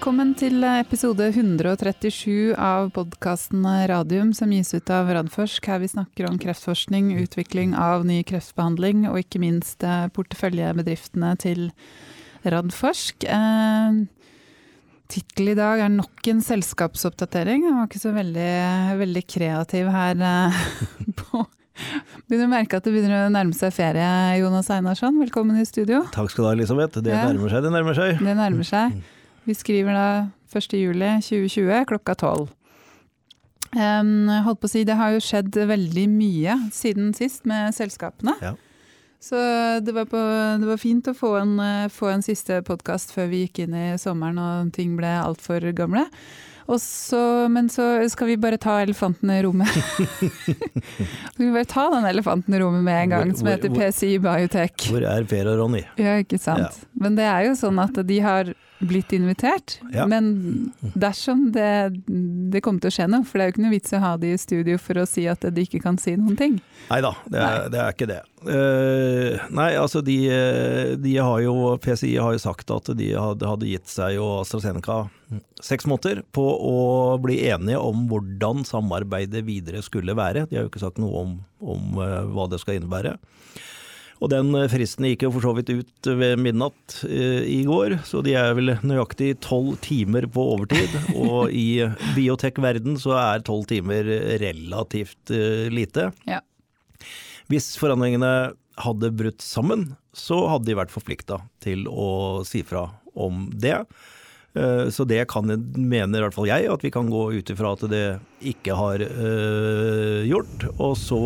Velkommen til episode 137 av podkasten Radium, som gis ut av Radforsk. Her vi snakker om kreftforskning, utvikling av ny kreftbehandling, og ikke minst eh, porteføljebedriftene til Radforsk. Eh, Tittel i dag er nok en selskapsoppdatering. Jeg var ikke så veldig, veldig kreativ her eh, på Begynner å merke at det begynner å nærme seg ferie, Jonas Einarsson. Velkommen i studio. Takk skal du ha, Elisabeth. Det nærmer seg, det nærmer seg. Det nærmer seg. Vi skriver da 1. juli 2020 klokka 12. Um, holdt på å si, det har jo skjedd veldig mye siden sist med selskapene. Ja. Så det var, på, det var fint å få en, eh, få en siste podkast før vi gikk inn i sommeren og ting ble altfor gamle. Så, men så skal vi bare ta elefanten i rommet. skal vi bare ta den elefanten i rommet med en gang, som heter hvor- PCI Biotech. Hvor er Per og Ronny? Ja, ikke sant. Men det er jo sånn at de har blitt invitert. Ja. Men dersom det, det kommer til å skje noe, for det er jo ikke noe vits å ha de i studio for å si at de ikke kan si noen ting. Neida, det, er- det er ikke det. Uh, nei, altså de, eh, de har jo PCI har jo sagt at de hadde, hadde gitt seg og AstraZeneca seks måneder på å bli enige om hvordan samarbeidet videre skulle være. De har jo ikke sagt noe om, om uh, hva det skal innebære. Og den eh, fristen gikk jo for så vidt ut ved midnatt eh, i går, så de er vel nøyaktig tolv timer på overtid. Og i biotech-verden så er tolv timer relativt eh, lite. Ja. Hvis forhandlingene hadde brutt sammen, så hadde de vært forplikta til å si fra om det. Så det kan, mener i hvert fall jeg, at vi kan gå ut ifra at det ikke har øh, gjort. Og så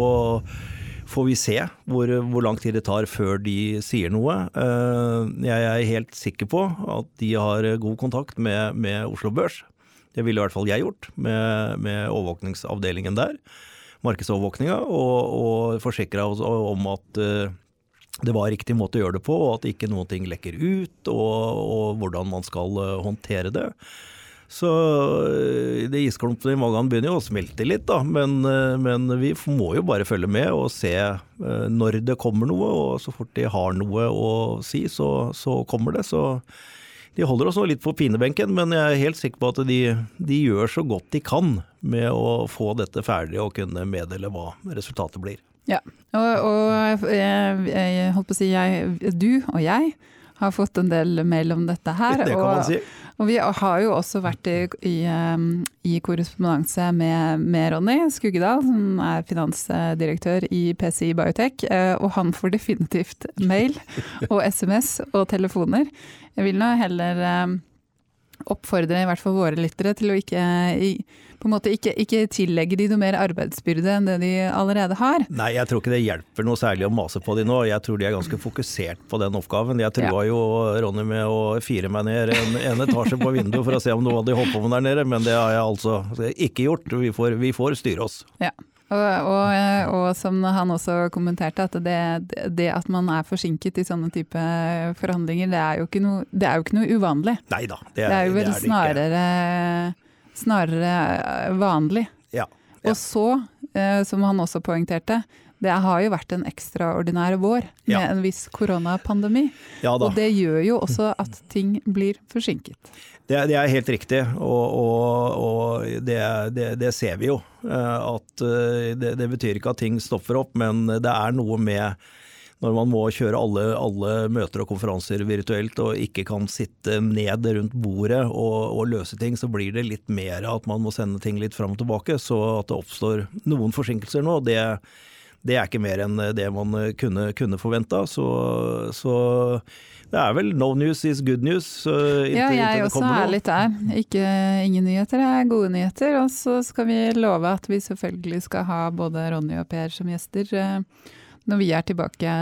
får vi se hvor, hvor lang tid det tar før de sier noe. Eh, Jeg er helt sikker på at de har god kontakt med, med Oslo Børs. Det ville i hvert fall jeg gjort, med, med overvåkningsavdelingen der. Markedsovervåkninga, og, og forsikra oss om at eh, det var riktig måte å gjøre det på, og at ikke noen ting lekker ut, og, og hvordan man skal eh, håndtere det. Så de det isklumpene i magen begynner jo å smelte litt, da. Men, eh, men vi må jo bare følge med og se eh, når det kommer noe. Og så fort de har noe å si, så, så kommer det. Så de holder oss nå litt på pinebenken, men jeg er helt sikker på at de, de gjør så godt de kan med å få dette ferdig og kunne meddele hva resultatet blir. Ja, og, og jeg, jeg holdt på å si jeg, du og jeg har fått en del mail om dette her. Det og, si. Og vi har jo også vært i, i, um, i korrespondanse med, med Ronny Skuggedal, som er finansdirektør i PCI Biotech, eh, og han får definitivt mail og SMS og telefoner. Jeg vil nå heller um, oppfordre i hvert fall våre lyttere til å ikke, på en måte ikke, ikke tillegge de noe mer arbeidsbyrde enn det de allerede har. Nei, jeg tror ikke det hjelper noe særlig å mase på de nå. Jeg tror de er ganske fokusert på den oppgaven. Jeg trua jo Ronny med å fire meg ned en, en etasje på vinduet for å se om noe hadde holdt på med der nede, men det har jeg altså ikke gjort. Vi får, vi får styre oss. Ja. Og, og, og som han også kommenterte, at det, det at man er forsinket i sånne type forhandlinger, det er jo ikke noe, det er jo ikke noe uvanlig. Nei da, det Det er, er jo vel det er det ikke. Snarere, snarere vanlig. Ja, ja. Og så, eh, som han også poengterte, det har jo vært en ekstraordinær vår med Ja. en viss koronapandemi. ja. Og det gjør jo også at ting blir forsinket. Det, det er helt riktig, og, og, og det, det, det ser vi jo. eh, At eh, det, det betyr ikke at ting stopper opp, men det er noe med når man må kjøre alle, alle møter og konferanser virtuelt og ikke kan sitte ned rundt bordet og, og løse ting, så blir det litt mer at man må sende ting litt fram og tilbake. Så at det oppstår noen forsinkelser nå, det, det er ikke mer enn det man kunne, kunne forventa. Så, så det er vel no news is good news. inntil- Ja, jeg også er litt der. Ikke, ingen nyheter er gode nyheter. Og så skal vi love at vi selvfølgelig skal ha både Ronny og Per som gjester eh, når vi er tilbake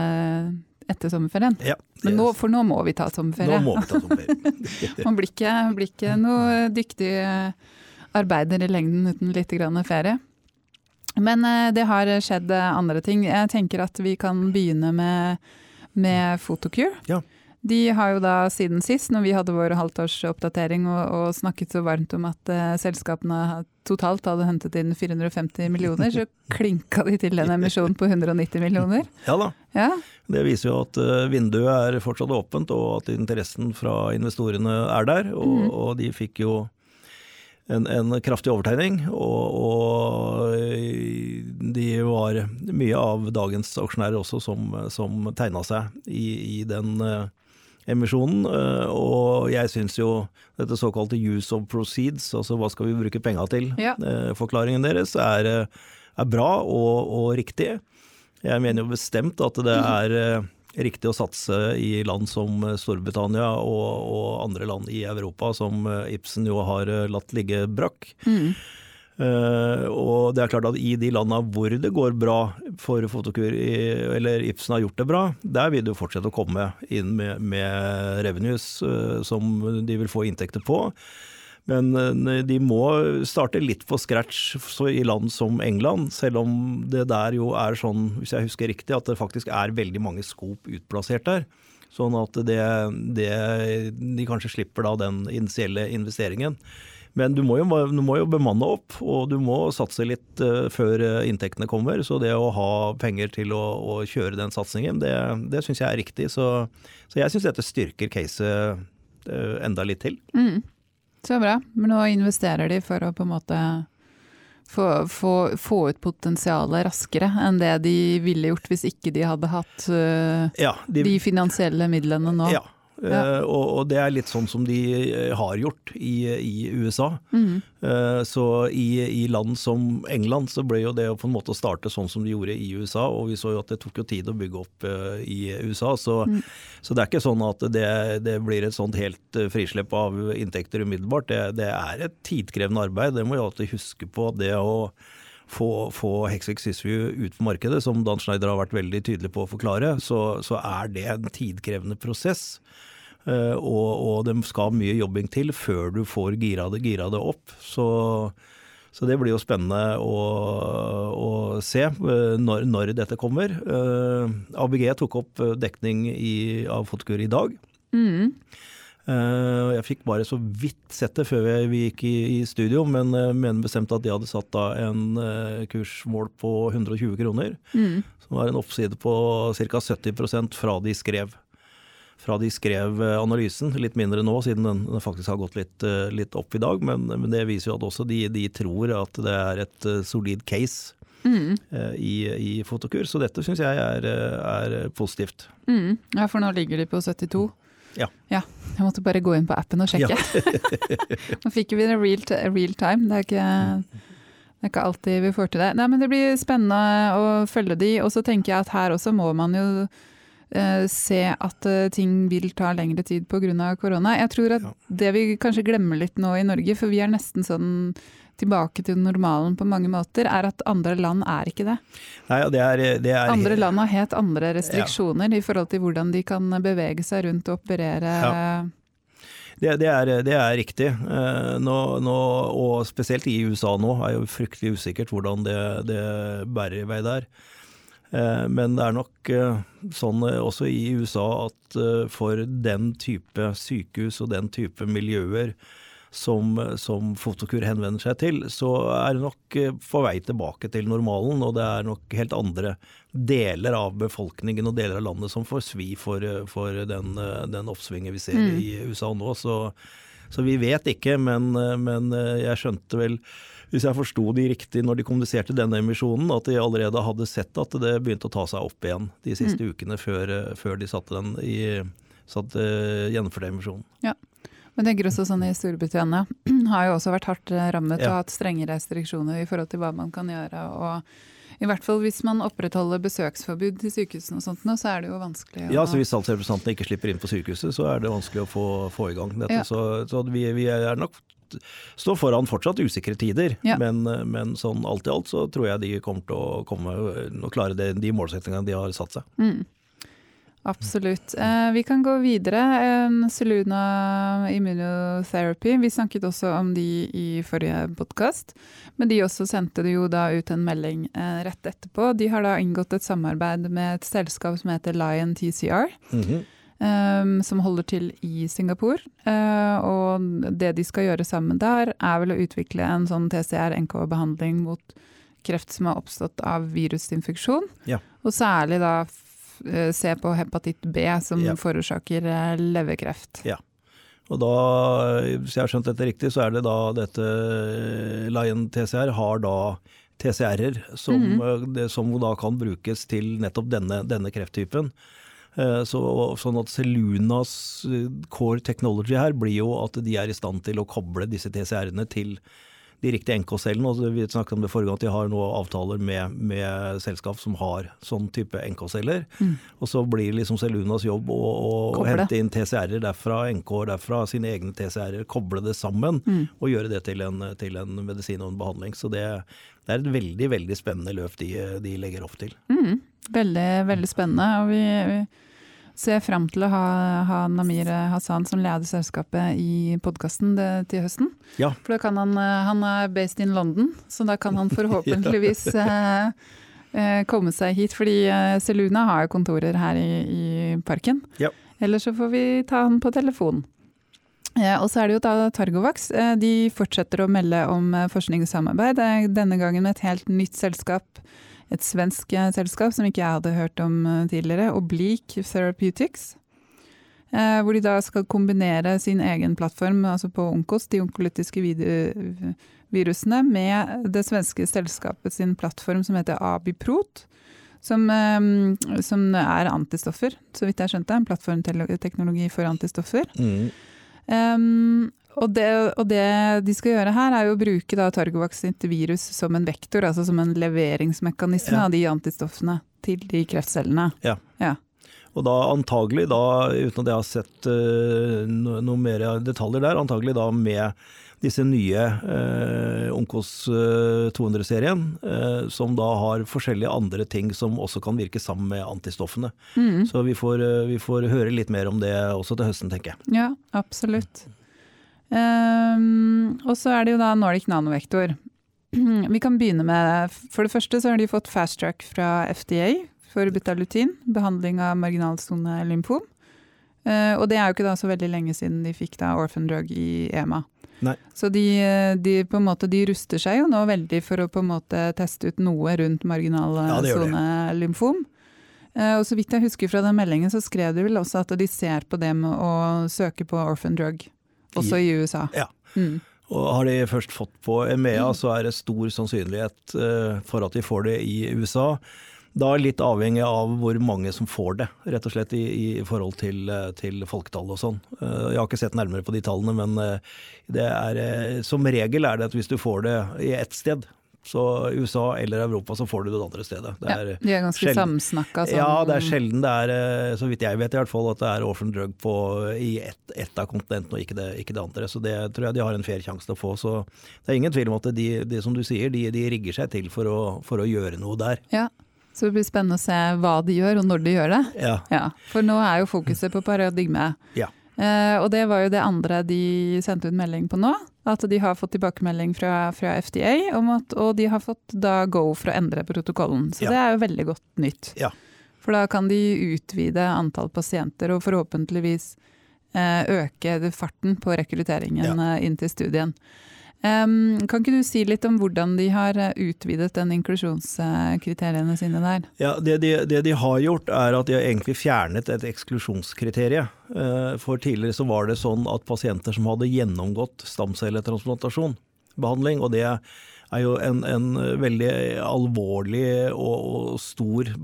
etter sommerferien. Ja, Men nå, for nå må vi ta sommerferie. Nå må vi ta sommerferie. Man blir ikke, blir ikke noe dyktig arbeider i lengden uten litt ferie. Men eh, det har skjedd andre ting. Jeg tenker at vi kan begynne med, med Photocure. Ja. De har jo da siden sist, når vi hadde vår halvtårsoppdatering og, og snakket så varmt om at uh, selskapene totalt hadde hentet inn 450 millioner, så klinka de til en emisjon på 190 millioner. Ja da. Ja. Det viser jo at uh, vinduet er fortsatt åpent, og at interessen fra investorene er der. Og, mm. og de fikk jo en, en kraftig overtegning, og, og de var mye av dagens aksjonærer også som, som tegna seg i, i den eh, emisjonen. eh, og jeg syns jo dette såkalte use of proceeds, altså hva skal vi bruke penga til, Ja. eh, forklaringen deres er, eh, er bra og, og riktig. Jeg mener jo bestemt at det er riktig å satse i land som Storbritannia og, og andre land i Europa som Ibsen jo har latt ligge brakk. Mm. Eh, og det er klart at i de landa hvor det går bra for Fotokur, eller Ibsen har gjort det bra, der vil det jo fortsette å komme inn med, med revenues eh, som de vil få inntekter på. Men eh, de må starte litt på scratch i land som England, selv om det der jo er sånn, hvis jeg husker riktig, at det faktisk er veldig mange skop utplassert der. Sånn at det, det, de kanskje slipper da den initielle investeringen. Men du må, jo, du må jo bemanne opp, og du må satse litt uh, før eh, inntektene kommer. Så det å ha penger til å, å kjøre den satsingen, det, det syns jeg er riktig. Så, så jeg syns dette styrker caset uh, enda litt til. Mm. Så bra. Men nå investerer de for å på en måte få, få, få ut potensialet raskere enn det de ville gjort hvis ikke de hadde hatt uh, Ja, de, de finansielle midlene nå. ja. Eh, og, og det er litt sånn som de eh, har gjort i, i USA. Mm. Så i, i land som England så ble jo det å på en måte starte sånn som de gjorde i USA, og vi så jo at det tok jo tid å bygge opp i USA. Så, så det er ikke sånn at det, det blir et sånt helt frislipp av inntekter umiddelbart. Det, det er et tidkrevende arbeid, det må vi alltid huske på. Det å få, få Sysview ut på markedet, som Dan Schneider har vært veldig tydelig på å forklare, så, så er det en tidkrevende prosess. Eh, og, og det skal mye jobbing til før du får gira det, gira det opp. Så, så det blir jo spennende å, å se eh, når, når dette kommer. Eh, ABG tok opp dekning i, av Fotokur i dag. Mm. Jeg fikk bare så vidt sett det før vi- gikk i, i studio, men jeg mener bestemt at de hadde satt en kursmål på 120 kroner. Mm. Som var en oppside på ca. 70% fra de skrev fra de skrev eh, analysen. Litt mindre nå, siden den, faktisk har gått litt, eh, litt opp i dag. Men, men det viser jo at også de, de tror at det er et eh, solid case Mm. i, i Fotokur. Så dette syns jeg er, er positivt. Mm. Ja, for nå ligger de på 72. Ja. ja. Jeg måtte bare gå inn på appen og sjekke. nå fikk vi det real, real time. Det er, ikke, det er ikke alltid vi får til det. Nei, men Det blir spennende å følge de, og så tenker jeg at her også må man jo se at eh, ting vil ta lengre tid pga. korona. Jeg tror at Ja. det vi kanskje glemmer litt nå i Norge, for vi er nesten sånn tilbake til normalen på mange måter, er at andre land er ikke det. Nei, det er, det er Andre land har helt andre restriksjoner i forhold til hvordan de kan bevege seg rundt og operere. Det, det, er, det er riktig. Eh, Nå, nå, og spesielt i USA nå er jo fryktelig usikkert hvordan det, det bærer i vei der. Eh, Men det er nok eh, sånn eh, også i USA at for den type sykehus og den type miljøer som, som Fotokur henvender seg til, så er det nok på vei tilbake til normalen. Og det er nok helt andre deler av befolkningen og deler av landet som får svi for, for den, den oppsvinget vi ser Mm. i USA nå. Så, så vi vet ikke, men, men jeg skjønte vel hvis jeg forsto de riktig når de kommuniserte denne emisjonen, at de allerede hadde sett at det begynte å ta seg opp igjen de siste ukene før, eh, før de satte den i satte, gjennomførte emisjonen. Ja. Men jeg tenker også sånn i Storbritannia har jo også vært hardt eh, rammet Ja. og hatt strenge restriksjoner i forhold til hva man kan gjøre. Og i hvert fall hvis man opprettholder besøksforbud til sykehusene og sånt nå, så er det jo vanskelig å Ja, så Hvis statsrepresentantene ikke slipper inn på sykehuset, så er det vanskelig å få, få i gang dette. Ja. Så, så vi, vi er nok står foran fortsatt usikre tider, Ja. men, men sånn alt i alt så tror jeg de kommer til å komme klare det, de målsettingene de har satt seg. Mm. Absolutt. Eh, vi kan gå videre. Eh, Seluna Immunotherapy, vi snakket også om de i forrige podkast. Men de også sendte jo da ut en melding eh, rett etterpå. De har da inngått et samarbeid med et selskap som heter Lion TCR. Mm um, som holder til i Singapore. Uh, og det de skal gjøre sammen der, er vel å utvikle en sånn TCR-NK-behandling mot kreft som har oppstått av virusinfeksjon. Ja. Og særlig da uh, se på hepatitt B, som Ja. forårsaker leverkreft. Ja. Og da, hvis jeg har skjønt dette riktig, så er det da dette Lion TCR har da TCR-er som, mm -hmm. som da kan brukes til nettopp denne, denne krefttypen. Eh, Så, sånn at Celunas eh, core technology her blir jo at de er i stand til å koble disse TCR-ene til de riktige NK-cellene. og Vi snakket om det forrige at de har nå avtaler med, med selskap som har sånn type NK-celler. Og så blir liksom Selunas jobb å, å hente inn TCR-er derfra, NK-er derfra, sine egne TCR-er, koble det sammen og gjøre det til en, til en medisin og en behandling. Så det, det er et veldig, veldig spennende løp de, de legger opp til. Mm. Veldig, veldig spennende. Og vi, vi ser frem til å ha, ha Namir Hassan som leder selskapet i podkasten til høsten. Ja. For da kan han, eh, han er based in London, så da kan han forhåpentligvis ja. eh, komme seg hit. Fordi eh, Seluna har jo kontorer her i, i parken. Ja. Eller så får vi ta han på telefon. Eh, og så er det jo da Targovax. Eh, de fortsetter å melde om eh, forskningssamarbeid. Eh, denne gangen med et helt nytt selskap. Et svensk eh, selskap som ikke jeg hadde hørt om eh, tidligere. Oblique Therapeutics. Eh, hvor de da skal kombinere sin egen plattform, altså på Onkos, de onkolytiske virusene, med det svenske selskapet sin plattform som heter Abiprot. Som, som er antistoffer, så vidt jeg skjønte. En plattformteknologi for antistoffer. Um, og, det, og det de skal gjøre her, er jo å bruke da Targovax sitt virus som en vektor, altså som en leveringsmekanisme Ja. av de antistoffene til de kreftcellene. Ja. Og da antagelig, da, uten at jeg har sett uh, no, noe mer detaljer der, antagelig da med disse nye uh, Onkos uh, 200-serien, uh, som da har forskjellige andre ting som også kan virke sammen med antistoffene. Mm. Så vi får, eh, vi får høre litt mer om det også til høsten, tenker jeg. Ja, absolutt. Um, og så er det jo da Nordic Nanovektor. Vi kan begynne med For det første så har de fått fast track fra FDA for betalutin, behandling av marginalsone lymfom. Uh, og det er jo ikke da så veldig lenge siden de fikk da orphan drug i EMA. Nei. Så de, de, på en måte, de ruster seg jo nå veldig for å på en måte teste ut noe rundt Ja, det gjør det. marginalsone lymfom. Eh, og så vidt jeg husker fra den meldingen, så skrev de vel også at de ser på det med å søke på orphan drug, også i USA. Ja. Mm. Og har de først fått på EMEA, så er det stor sannsynlighet eh, for at de får det i USA. Da litt avhengig av hvor mange som får det, rett og slett i, i forhold til, eh, til folketall og sånn. Eh, Jeg har ikke sett nærmere på de tallene, men det er, som regel er det at hvis du får det i ett sted, så USA eller Europa, så får du det det andre stedet. Det Ja, er, de er ganske sjelden- samsnakka. Sånn. ja, det er sjelden det er, eh, så vidt jeg vet i hvert fall, at det er orphan drug på, i ett et av kontinentene og ikke det, ikke det andre. Så det tror jeg de har en fair sjanse til å få. Så det er ingen tvil om at de, de som du sier, de, de rigger seg til for å, for å gjøre noe der. Ja, så det blir spennende å se hva de gjør og når de gjør det. Ja. Ja, For nå er jo fokuset på paradigme. Ja. Eh, og det var jo det andre de sendte ut melding på nå. At de har fått tilbakemelding fra, fra FDA, om at, og de har fått da go for å endre protokollen. Så Ja. det er jo veldig godt nytt. Ja. For da kan de utvide antall pasienter og forhåpentligvis eh, øke farten på rekrutteringen ja. inn til studien. Em, kan ikke du si litt om hvordan de har eh, utvidet den inklusjonskriteriene sine der? Ja, det, de, det de har gjort, er at de har egentlig fjernet et eksklusjonskriterium. Eh, For tidligere så var det sånn at pasienter som hadde gjennomgått stamcelletransplantasjon, behandling, og det er jo en, en veldig alvorlig og, og stor,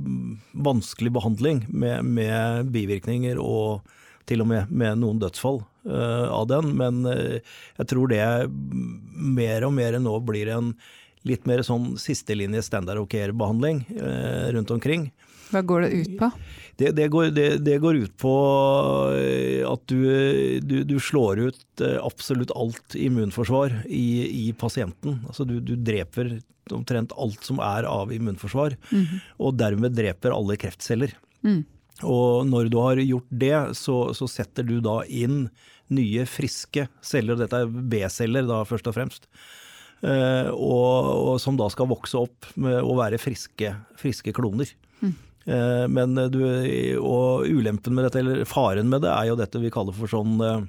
vanskelig behandling med, med bivirkninger og til og med med noen dødsfall av den. Men eh, jeg tror det mer og mer nå blir en litt mer sånn sistelinje standard of care-behandling eh, rundt omkring. Hva går det ut på? Det, det, går, det, det går ut på eh, at du, du, du slår ut eh, absolutt alt immunforsvar i, i pasienten. Altså du, du dreper omtrent alt som er av immunforsvar, og dermed dreper alle kreftceller. Mm. Og når du har gjort det, så, så setter du da inn nye, friske celler. Dette er B-celler da, først og fremst. Eh, og, og som da skal vokse opp med å være friske, friske kloner. Eh, Men du, og ulempen med dette, eller faren med det, er jo dette vi kaller for sånn eh,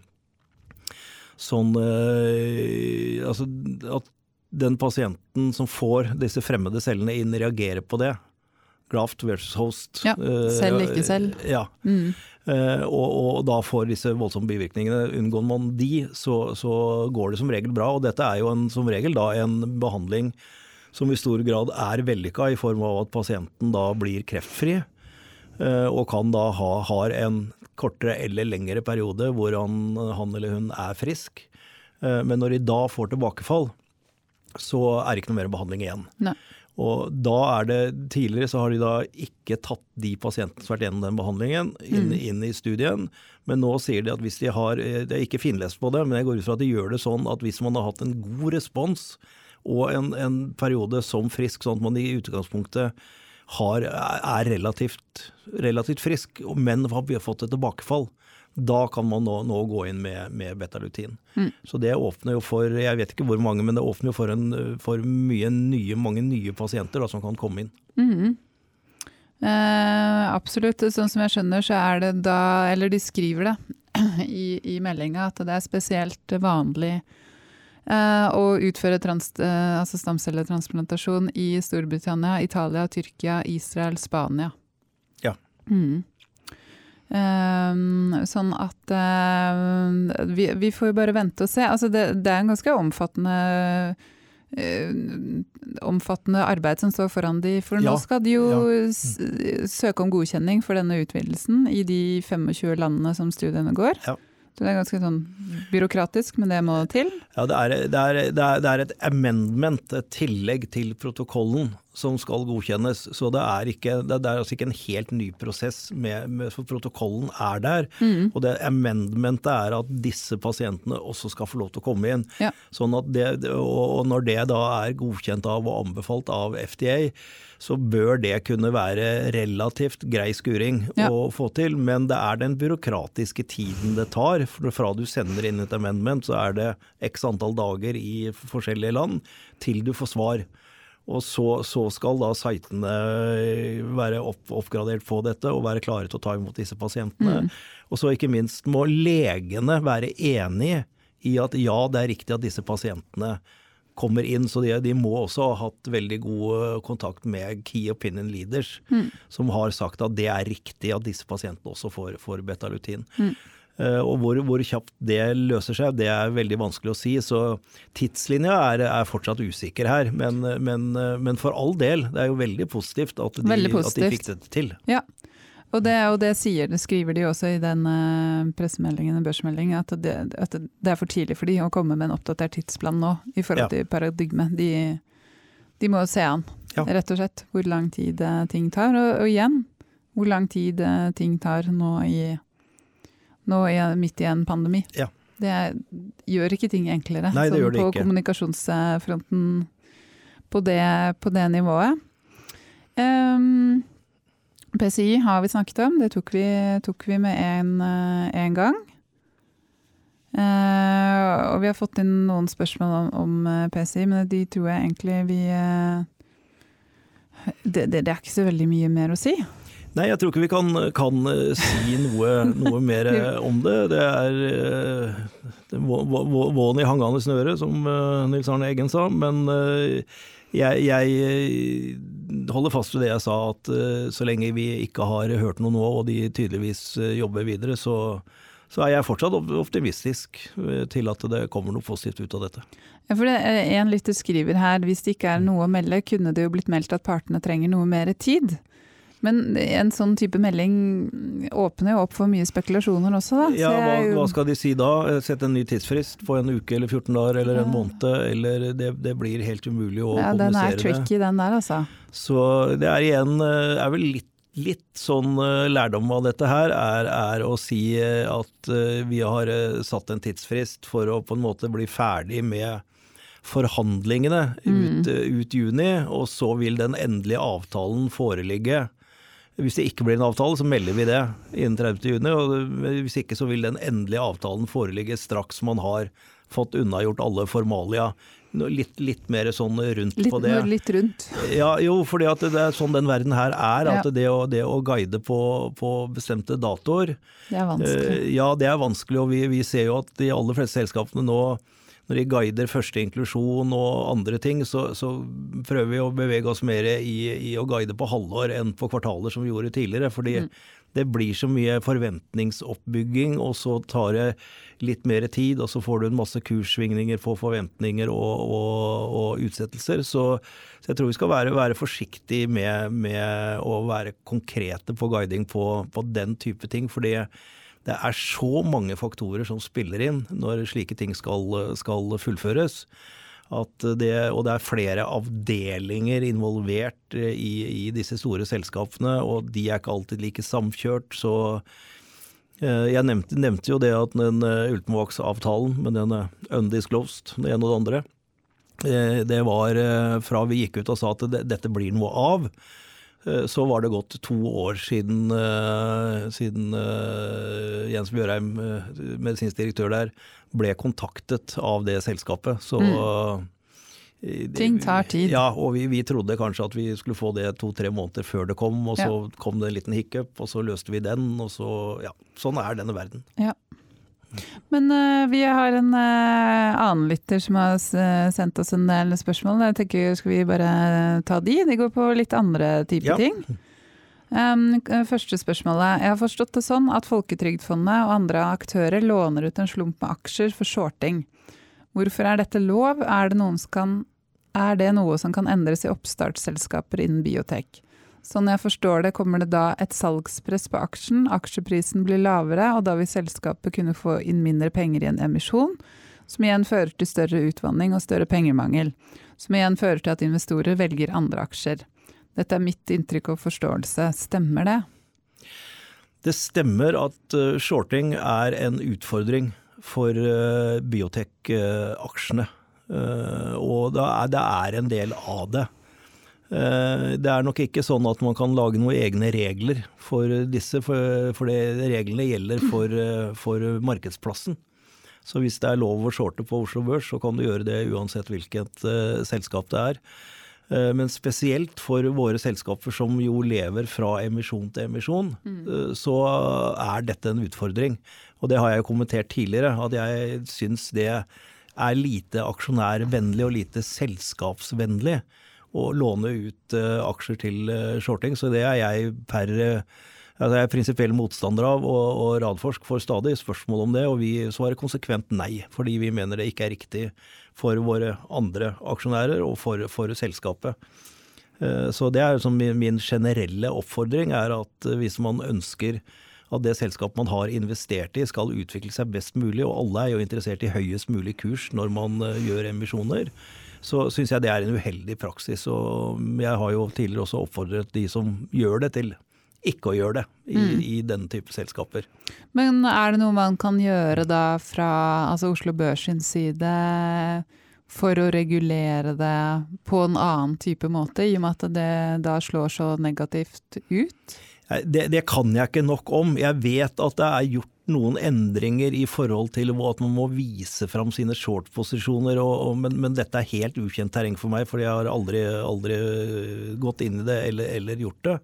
Sånn Altså at den pasienten som får disse fremmede cellene inn, reagerer på det. Graft versus host. Ja, Eh, selv, ikke selv. Ja. Mm. Eh, og, og da får disse voldsomme bivirkningene. Unngår man de, så, så går det som regel bra. Og dette er jo en, som regel da en behandling som i stor grad er vellykka, i form av at pasienten da blir kreftfri. eh, Og kan da ha har en kortere eller lengre periode hvor han, han eller hun er frisk. Eh, Men når de da får tilbakefall, så er det ikke noe mer behandling igjen. Nei. Og da er det Tidligere så har de da ikke tatt de pasientene som har vært gjennom den behandlingen, inn, inn i studien. Men nå sier de at hvis de har eh, Det er ikke finlest på det, men jeg går ut fra at de gjør det sånn at hvis man har hatt en god respons og en, en periode som frisk, sånn at man i utgangspunktet har, er relativt, relativt frisk, men har fått et tilbakefall, da kan man nå, nå gå inn med, med betalutin. Så det åpner jo for, jeg vet ikke hvor mange, men det åpner jo for, en, for mye nye, mange nye pasienter da, som kan komme inn. Mhm. Eh, absolutt. Sånn som jeg skjønner, så er det da Eller de skriver det i, i meldinga, at det er spesielt vanlig eh, å utføre trans, eh, altså stamcelletransplantasjon i Storbritannia, Italia, Tyrkia, Israel, Spania. Ja. Mhm. Eh, sånn at uh, vi, vi får jo bare vente og se. Altså det, det er en ganske omfattende eh, omfattende arbeid som står foran de, for nå skal de jo ja. søke om godkjenning for denne utvidelsen i de 25 landene som studiene går. Ja. Så det er ganske sånn byråkratisk, men det må til. Ja, det det, er, det, er, det er et amendment, et tillegg til protokollen, som skal godkjennes. Så det er, ikke, det er altså ikke en helt ny prosess, med, med, for protokollen er der. Mm. Og det amendmentet er at disse pasientene også skal få lov til å komme inn. Ja. Sånn at det, og når det da er godkjent av og anbefalt av FDA, så bør det kunne være relativt grei skuring Ja. å få til. Men det er den byråkratiske tiden det tar. For fra du sender inn et amendment, så er det x antall dager i forskjellige land til du får svar. Og så, så skal da sitene være opp, oppgradert på dette og være klare til å ta imot disse pasientene. Og så ikke minst må legene være enig i at ja, det er riktig at disse pasientene kommer inn. Så de, de må også ha hatt veldig god kontakt med key opinion leaders, som har sagt at det er riktig at disse pasientene også får, får betalutin. Eh, Og hvor, hvor kjapt det løser seg, det er veldig vanskelig å si. Så tidslinja er, er fortsatt usikker her. Men, men, men for all del, det er jo veldig positivt at de, Veldig at de fikk det til. Ja. Og det, og det, sier, det skriver de også i den eh, pressemeldingen, børsmeldingen, at det, at det er for tidlig for de å komme med en oppdatert tidsplan nå i forhold Ja. til paradigme. De, de må se an, Ja. rett og slett, hvor lang tid eh, ting tar. Og, og igjen, hvor lang tid eh, ting tar nå, i, nå i, midt i en pandemi. Ja. Det er, gjør ikke ting enklere Nei, det sånn gjør det på ikke. kommunikasjonsfronten på det, på det nivået. Um, PCI har vi snakket om, det tok vi, tok vi med en, eh, gang. Uh, og vi har fått inn noen spørsmål om, om eh, PCI, men de tror jeg egentlig vi uh, det, det, det er ikke så veldig mye mer å si. Nei, jeg tror ikke vi kan, kan eh, si noe, noe mer eh, om det. Det er eh, det vå- vå- våen i hangende snøre, som Nils Arne Eggen sa. Men jeg, jeg holder fast ved det jeg sa, at så lenge vi ikke har hørt noe nå, og de tydeligvis jobber videre, så, så er jeg fortsatt optimistisk til at det kommer noe positivt ut av dette. Ja, for det, En lytter skriver her hvis det ikke er noe å melde, kunne det jo blitt meldt at partene trenger noe mer tid. Men en sånn type melding åpner jo opp for mye spekulasjoner også, da. Ja, hva, hva skal de si da? Sette en ny tidsfrist på en uke eller 14 dager eller en måned? Eller det, det blir helt umulig å ja, den er tricky, den der, altså. Så det er igjen eh, er vel litt, litt sånn eh, lærdom av dette her, er, er å si eh, at eh, vi har eh, satt en tidsfrist for å på en måte bli ferdig med forhandlingene ut, mm. ut juni, og så vil den endelige avtalen foreligge Hvis det ikke blir en avtale, så melder vi det innen 30. juni. Og hvis ikke så vil den endelige avtalen foreligge straks man har fått unnagjort alle formalia. Litt, litt mer sånn rundt litt, på det. Litt rundt. Ja, jo, fordi at det er sånn den verden her er. At Ja. det, å, det å guide på, på bestemte datoer Det er vanskelig. Uh, Ja, det er vanskelig, og vi, vi ser jo at de aller fleste selskapene nå, når de guider første inklusjon og andre ting, så, så prøver vi å bevege oss mer i, i å guide på halvår enn på kvartaler som vi gjorde tidligere. Fordi det blir så mye forventningsoppbygging, og så tar det litt mer tid, og så får du en masse kurssvingninger på forventninger og, og, og utsettelser. Så, så jeg tror vi skal være, være forsiktige med, med å være konkrete på guiding på, på den type ting. fordi det er så mange faktorer som spiller inn når slike ting skal, skal fullføres. Det, og det er flere avdelinger involvert i, i disse store selskapene, og de er ikke alltid like samkjørt. Så eh, jeg nevnte, nevnte jo det at den eh, Ultimovax-avtalen med den undisclosed, det ene og det andre, eh, det var eh, fra vi gikk ut og sa at dette blir noe av. Eh, Så var det gått to år siden, eh, siden eh, Jens Bjørheim, medisinsk direktør der, ble kontaktet av det selskapet. Så mm. Ting tar tid. Ja, og vi, vi trodde kanskje at vi skulle få det to-tre måneder før det kom, og så kom det en liten hiccup, og så løste vi den, og så Ja, sånn er denne verden. Ja. Men uh, vi har en uh, annen lytter som har s- sendt oss en del spørsmål. Jeg tenker Skal vi bare ta de? De går på litt andre typer Ja. ting. Um, første spørsmålet. Jeg har forstått det sånn at Folketrygdfondet og andre aktører låner ut en slump med aksjer for shorting. Hvorfor er dette lov? Er det, kan, er det noe som kan endres i oppstartsselskaper innen biotek? Sånn jeg forstår det, kommer det da et salgspress på aksjen, aksjeprisen blir lavere, og da vil selskapet kunne få inn mindre penger i en emisjon, som igjen fører til større utvanning og større pengemangel, som igjen fører til at investorer velger andre aksjer. Dette er mitt inntrykk og forståelse, stemmer det? Det stemmer at eh, shorting er en utfordring for uh, biotek-aksjene. Eh, og det er en del av det. Eh, det er nok ikke sånn at man kan lage noen egne regler for disse, for, for det, reglene gjelder for, eh, for markedsplassen. Så hvis det er lov å shorte på Oslo Børs, så kan du gjøre det uansett hvilket uh, selskap det er. Uh, Men spesielt for våre selskaper som jo lever fra emisjon til emisjon, eh, så er dette en utfordring. Og det har jeg kommentert tidligere, at jeg syns det er lite aksjonærvennlig og lite selskapsvennlig å låne ut eh, aksjer til eh, shorting. Så det er jeg per altså jeg er prinsipiell motstander av, og, og Radforsk får stadig spørsmål om det, og vi svarer konsekvent nei, fordi vi mener det ikke er riktig for våre andre aksjonærer og for, for selskapet. Eh, Så det er jo som min, generelle oppfordring, er at hvis man ønsker at det selskapet man har investert i skal utvikle seg best mulig, og alle er jo interessert i høyest mulig kurs når man gjør emisjoner, så syns jeg det er en uheldig praksis. Og jeg har jo tidligere også oppfordret de som gjør det, til ikke å gjøre det i, i denne type selskaper. Men er det noe man kan gjøre da fra altså Oslo Børs sin side for å regulere det på en annen type måte, i og med at det da slår så negativt ut? Det, det kan jeg ikke nok om. Jeg vet at det er gjort noen endringer i forhold til at man må vise fram sine short-posisjoner, men, men dette er helt ukjent terreng for meg, for jeg har aldri, aldri gått inn i det eller, eller gjort det.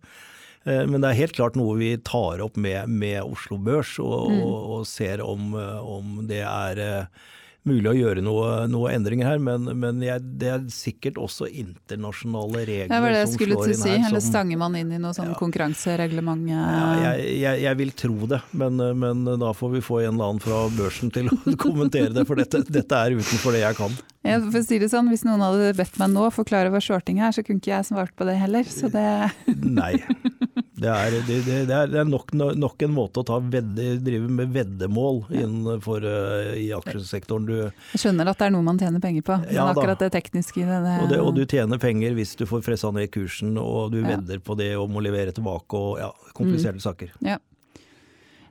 Eh, Men det er helt klart noe vi tar opp med, med Oslo Børs, og, og, og ser om, eh, om det er eh, mulig å gjøre noe, noe endringer her. Men, men jeg, det er sikkert også internasjonale regler Det var det jeg som skulle slår til inn å si. her. Eller som- stanger man inn i noe sånn konkurransereglement? ja, jeg, jeg, jeg vil tro det, men, men da får vi få en eller annen fra børsen til å kommentere det, for dette, dette er utenfor det jeg kan. Jeg å si det sånn, Hvis noen hadde bedt meg nå forklare hva shorting er, så kunne ikke jeg svart på det heller. Så det, Nei. Det er, det, det, er, nok, nok en måte å vedde, drive med veddemål innenfor uh, i aksjesektoren. Du, jeg skjønner at det er noe man tjener penger på, men Ja akkurat det tekniske det, og, det, og du tjener penger hvis du får pressa ned kursen, og du Ja. vedder på det om å levere tilbake og ja, kompliserte saker.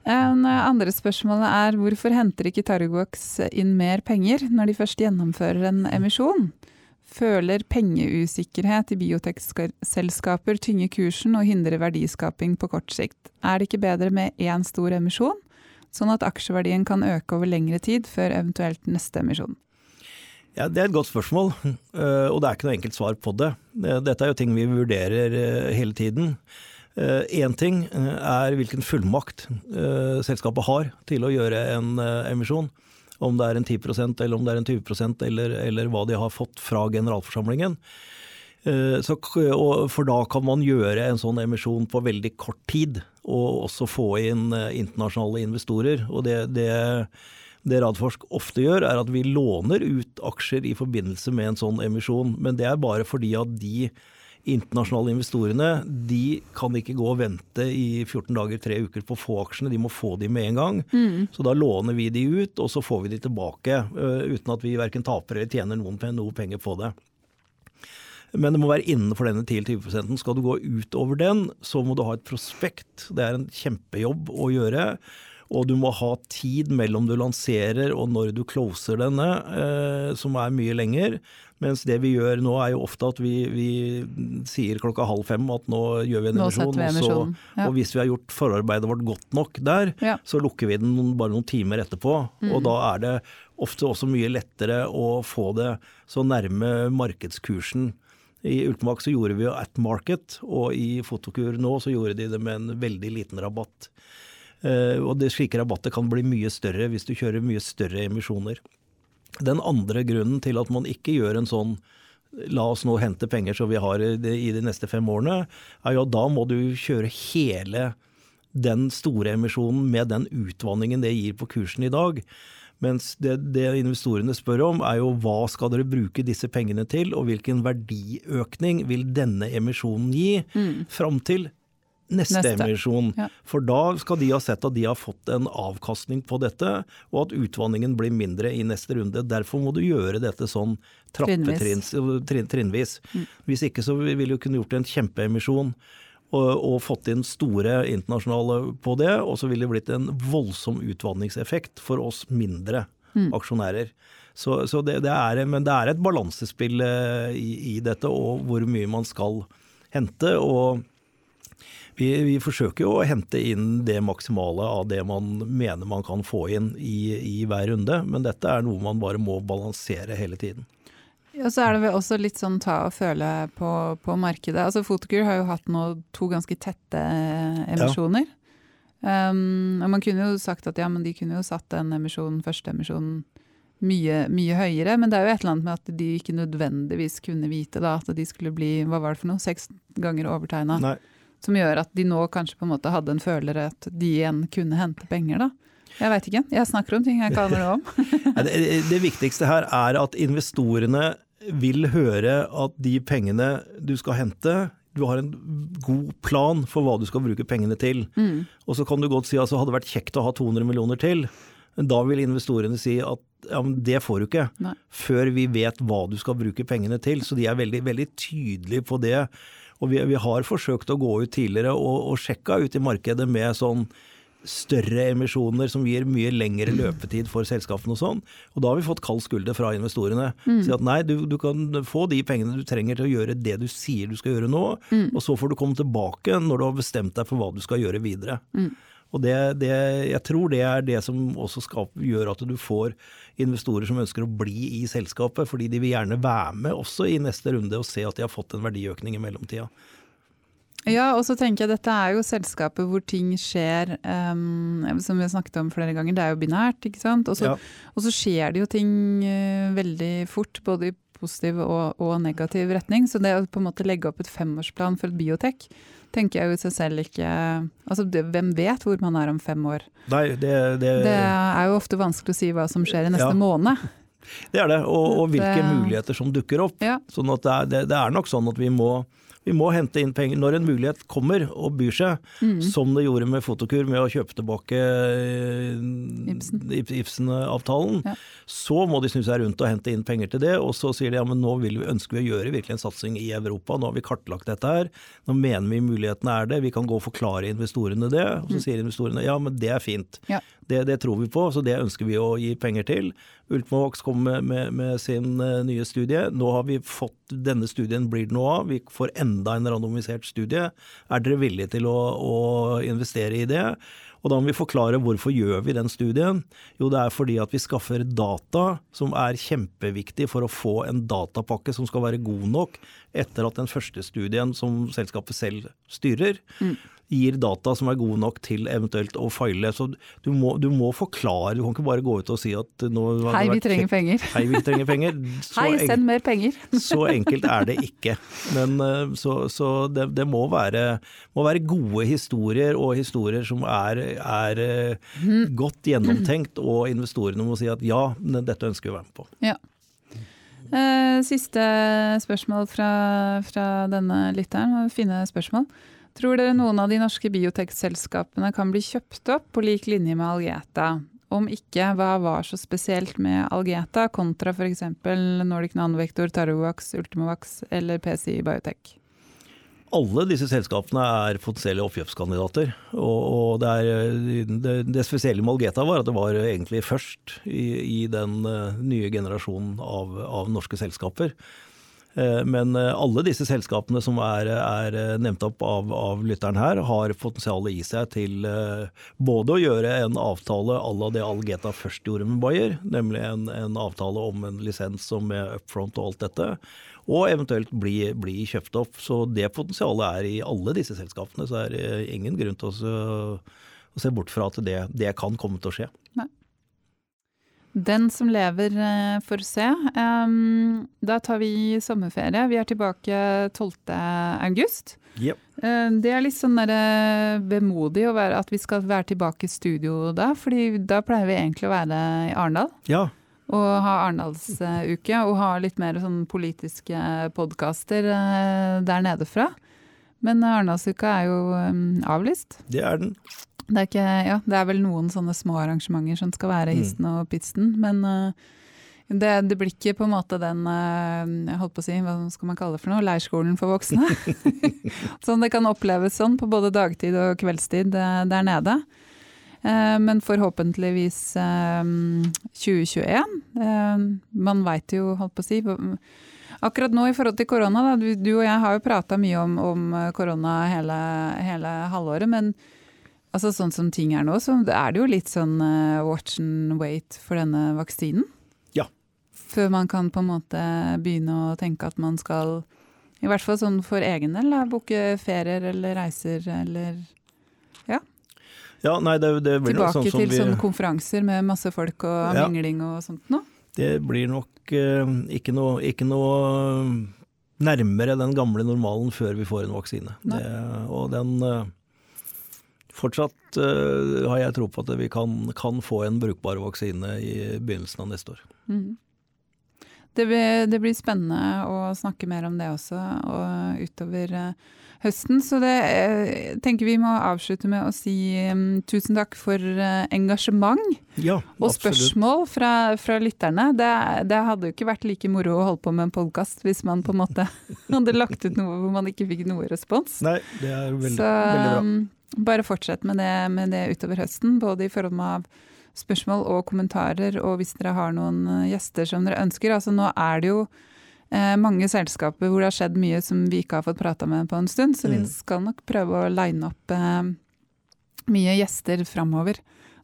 En eh, andre spørsmålet er hvorfor henter ikke Targox inn mer penger når de først gjennomfører en emisjon? Føler pengeusikkerhet i biotekselskaper tynge kursen og hindrer verdiskaping på kort sikt? Er det ikke bedre med én stor emisjon, sånn at aksjeverdien kan øke over lengre tid før eventuelt neste emisjon? Ja, Det er et godt spørsmål, eh, og det er ikke noe enkelt svar på det. Dette er jo ting vi vurderer eh, hele tiden. Én eh, ting er hvilken fullmakt selskapet har til å gjøre en emisjon. Om det er en 10% eller om det er en 20% eller, eller hva de har fått fra generalforsamlingen. Så, for da kan man gjøre en sånn emisjon på veldig kort tid, og også få inn internasjonale investorer. Og det, det det Radforsk ofte gjør, er at vi låner ut aksjer i forbindelse med en sånn emisjon. Men det er bare fordi at de internasjonale investorene de kan ikke gå og vente i 14 dager, tre uker på å få aksjene. De må få de med en gang. Mm. Så da låner vi de ut, og så får vi de tilbake. Uh, uten at vi verken taper eller tjener noen, noe penger på det. Men det må være innenfor denne 10-20% Skal du gå utover den, så må du ha et prospekt. Det er en kjempejobb å gjøre. Og du må ha tid mellom du lanserer og når du closer denne, eh, som er mye lenger. Mens det vi gjør nå er jo ofte at vi, vi sier klokka halv fem at nå gjør vi en emisjon. Vi emisjon. Ja. Og hvis vi har gjort forarbeidet vårt godt nok der, ja. så lukker vi den bare noen timer etterpå. Mm. Og da er det ofte også mye lettere å få det så nærme markedskursen. I Ultimax så gjorde vi jo at market, og i Fotokur nå så gjorde de det med en veldig liten rabatt. Eh, og det, slike rabatter kan bli mye større hvis du kjører mye større emisjoner. Den andre grunnen til at man ikke gjør en sånn la oss nå hente penger så vi har det i de neste fem årene, er jo at da må du kjøre hele den store emisjonen med den utvanningen det gir på kursen i dag. Mens det, det, investorene spør om, er jo hva skal dere bruke disse pengene til, og hvilken verdiøkning vil denne emisjonen gi mm. fram til neste, neste. emisjon. Ja. For da skal de ha sett at de har fått en avkastning på dette, og at utvanningen blir mindre i neste runde. Derfor må du gjøre dette sånn. Trinnvis. Mm. Hvis ikke så ville du kunne gjort en kjempeemisjon. Og, og, fått inn store internasjonale på det, og så ville det blitt en voldsom utvanningseffekt for oss mindre mm. aksjonærer. Så, så det, det, er, men det er et balansespill eh, i, i, dette, og hvor mye man skal hente. og vi, vi, forsøker jo å hente inn det maksimale av det man mener man kan få inn i, i hver runde, men dette er noe man bare må balansere hele tiden. Ja, så er det vel også litt sånn ta og føle på, på markedet. Altså Fotokur har jo hatt nå to ganske tette emisjoner. Ja. Um, og man kunne jo sagt at ja, men de kunne jo satt den emisjonen, første emisjonen mye, mye høyere. Men det er jo et eller annet med at de ikke nødvendigvis kunne vite da, at de skulle bli hva var det for noe, seks ganger overtegna. Som gjør at de nå kanskje på en måte hadde en føler at de igjen kunne hente penger, da. Jeg veit ikke. Jeg snakker om ting jeg kan noe om. det, det viktigste her er at investorene vil høre at de pengene du skal hente, du har en god plan for hva du skal bruke pengene til. Mm. Og så kan du godt si at altså, det hadde vært kjekt å ha 200 millioner til. Men da vil investorene si at ja, men det får du ikke Nei. før vi vet hva du skal bruke pengene til. Så de er veldig, veldig tydelige på det. Og vi, vi, har forsøkt å gå ut tidligere og, og sjekka ut i markedet med sånn større emisjoner som gir mye lengre løpetid for selskapene og sånn. Og da har vi fått kald skulder fra investorene. Mm. Si at nei, du, du, kan få de pengene du trenger til å gjøre det du sier du skal gjøre nå, mm. og så får du komme tilbake når du har bestemt deg for hva du skal gjøre videre. Mm. Og det, det, jeg tror det er det som også skaper, gjør at du får investorer som ønsker å bli i selskapet, fordi de vil gjerne være med også i neste runde og se at de har fått en verdiøkning i mellomtida. Ja, og så tenker jeg dette er jo selskapet hvor ting skjer, um, som vi har snakket om flere ganger, det er jo binært, ikke sant. Og så, ja. og så skjer det jo ting uh, veldig fort, både i positiv og, og, negativ retning. Så det å på en måte legge opp et femårsplan for et biotek, tenker jeg jo seg selv ikke Altså, det, hvem vet hvor man er om fem år? Nei, det, det, det er jo ofte vanskelig å si hva som skjer i neste ja. måned. Det er det, og, og hvilke muligheter som dukker opp. Ja. Sånn at det er, det er nok sånn at vi må vi må hente inn penger når en mulighet kommer og byr seg, mm. som det gjorde med Fotokur med å kjøpe tilbake eh, Ibsen-avtalen. Ja. Så må de snu seg rundt og hente inn penger til det, og så sier de ja, men nå vi, ønsker vi å gjøre virkelig en satsing i Europa, nå har vi kartlagt dette her, nå mener vi mulighetene er det, vi kan gå og forklare investorene det. Og så mm. sier investorene ja, men det er fint. Ja. Det, det, tror vi på, så det ønsker vi å gi penger til. Ultimovax kom med, med, med, sin uh, nye studie. Nå har vi fått Denne studien blir det noe av. Vi får enda en randomisert studie. Er dere villige til å, å investere i det? Og da må vi forklare hvorfor gjør vi den studien. Jo, det er fordi at vi skaffer data som er kjempeviktig for å få en datapakke som skal være god nok etter at den første studien som selskapet selv styrer, mm gir data som er gode nok til eventuelt å feile. Så du må, du må, forklare, du kan ikke bare gå ut og si at nå Hei, vi trenger penger. Hei, vi trenger penger. Hei, send mer penger. så enkelt er det ikke. Men eh, så, så det, det må, være, må, være, gode historier, og historier som er, er mm. godt gjennomtenkt, og investorene må si at ja, dette ønsker vi å være med på. Ja. Eh, siste spørsmål fra, fra denne lytteren. Fine spørsmål. Tror dere noen av de norske biotekselskapene kan bli kjøpt opp på lik linje med Algeta? Om ikke, hva var så spesielt med Algeta kontra f.eks. Nordic Nanovektor, Tarovax, Ultimovax eller PCI Biotech? Alle disse selskapene er potensielle oppkjøpskandidater. Og, det, er, det, det, spesielle med Algeta var at det var egentlig først i, i den uh, nye generasjonen av, av norske selskaper. Eh, men eh, alle disse selskapene som er, er eh, nevnt opp av, av, lytteren her, har potensial i seg til både å gjøre en avtale à la det Algeta først gjorde med Bayer, nemlig en, en avtale om en lisens som er upfront og alt dette, og eventuelt bli, bli, kjøpt opp. Så det potensialet er i alle disse selskapene. Så er det ingen grunn til å, å se bort fra at det, det kan komme til å skje. Nei. Den som lever eh, får se. Da tar vi sommerferie. Vi er tilbake 12. august. Yep. Uh, det er litt sånn vemodig at vi skal være tilbake i studio da, fordi da pleier vi egentlig å være i Arendal. Ja. Og ha Arendalsuke, og ha litt mer sånn politiske podkaster der nede fra. Men Arendalsuka er jo avlyst. Det er den. Det er, ikke, ja, det er vel noen sånne små arrangementer som skal være mm. histen og pitsten, men uh, det, det, blir ikke på en måte den uh, jeg holdt på å si, hva skal man kalle det for noe, leirskolen for voksne. sånn det kan oppleves sånn på både dagtid og kveldstid uh, der nede. Men forhåpentligvis 2021. Man veit jo, holdt på å si Akkurat nå i forhold til korona, du og jeg har jo prata mye om, om korona hele, hele halvåret. men Altså Sånn som ting er nå, så er det jo litt sånn uh, watch and wait for denne vaksinen. Ja. Før man kan på en måte begynne å tenke at man skal, i hvert fall sånn for egen del, booke ferier eller reiser eller ja. Ja, nei, det, det blir Tilbake sånn som til vi... sånne konferanser med masse folk og ja. mingling og sånt noe. Det blir nok uh, ikke, noe, ikke noe nærmere den gamle normalen før vi får en vaksine. Det, og den uh, Fortsatt uh, har jeg tro på at vi kan, kan, få en brukbar vaksine i begynnelsen av neste år. Mm. Det, blir, det, blir, spennende å snakke mer om det også og utover uh, høsten. Så det uh, tenker vi må avslutte med å si um, tusen takk for engasjement ja, og spørsmål fra, fra lytterne. Det, det, hadde jo ikke vært like moro å holde på med en podkast hvis man på en måte hadde lagt ut noe hvor man ikke fikk noe respons. Nei, det er veldig, Så, veldig bra. Bare fortsett med det, med det, utover høsten, både i forhold med spørsmål og kommentarer, og hvis dere har noen eh, gjester som dere ønsker. Altså nå er det jo eh, mange selskaper hvor det har skjedd mye som vi ikke har fått prata med på en stund, så mm. vi skal nok prøve å line opp eh, mye gjester framover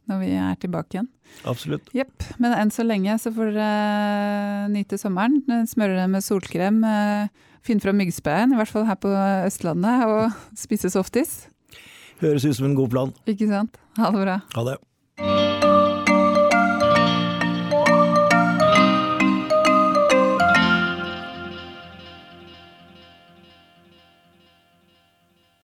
når vi er tilbake igjen. Absolutt. Yep. Men enn så lenge så får dere uh, nyte sommeren. Smøre dere med solkrem. Uh, Finne fram myggspeien, i hvert fall her på Østlandet, og spise softis. Høres ut som en god plan. Ikke sant. Ha det bra. Ha det.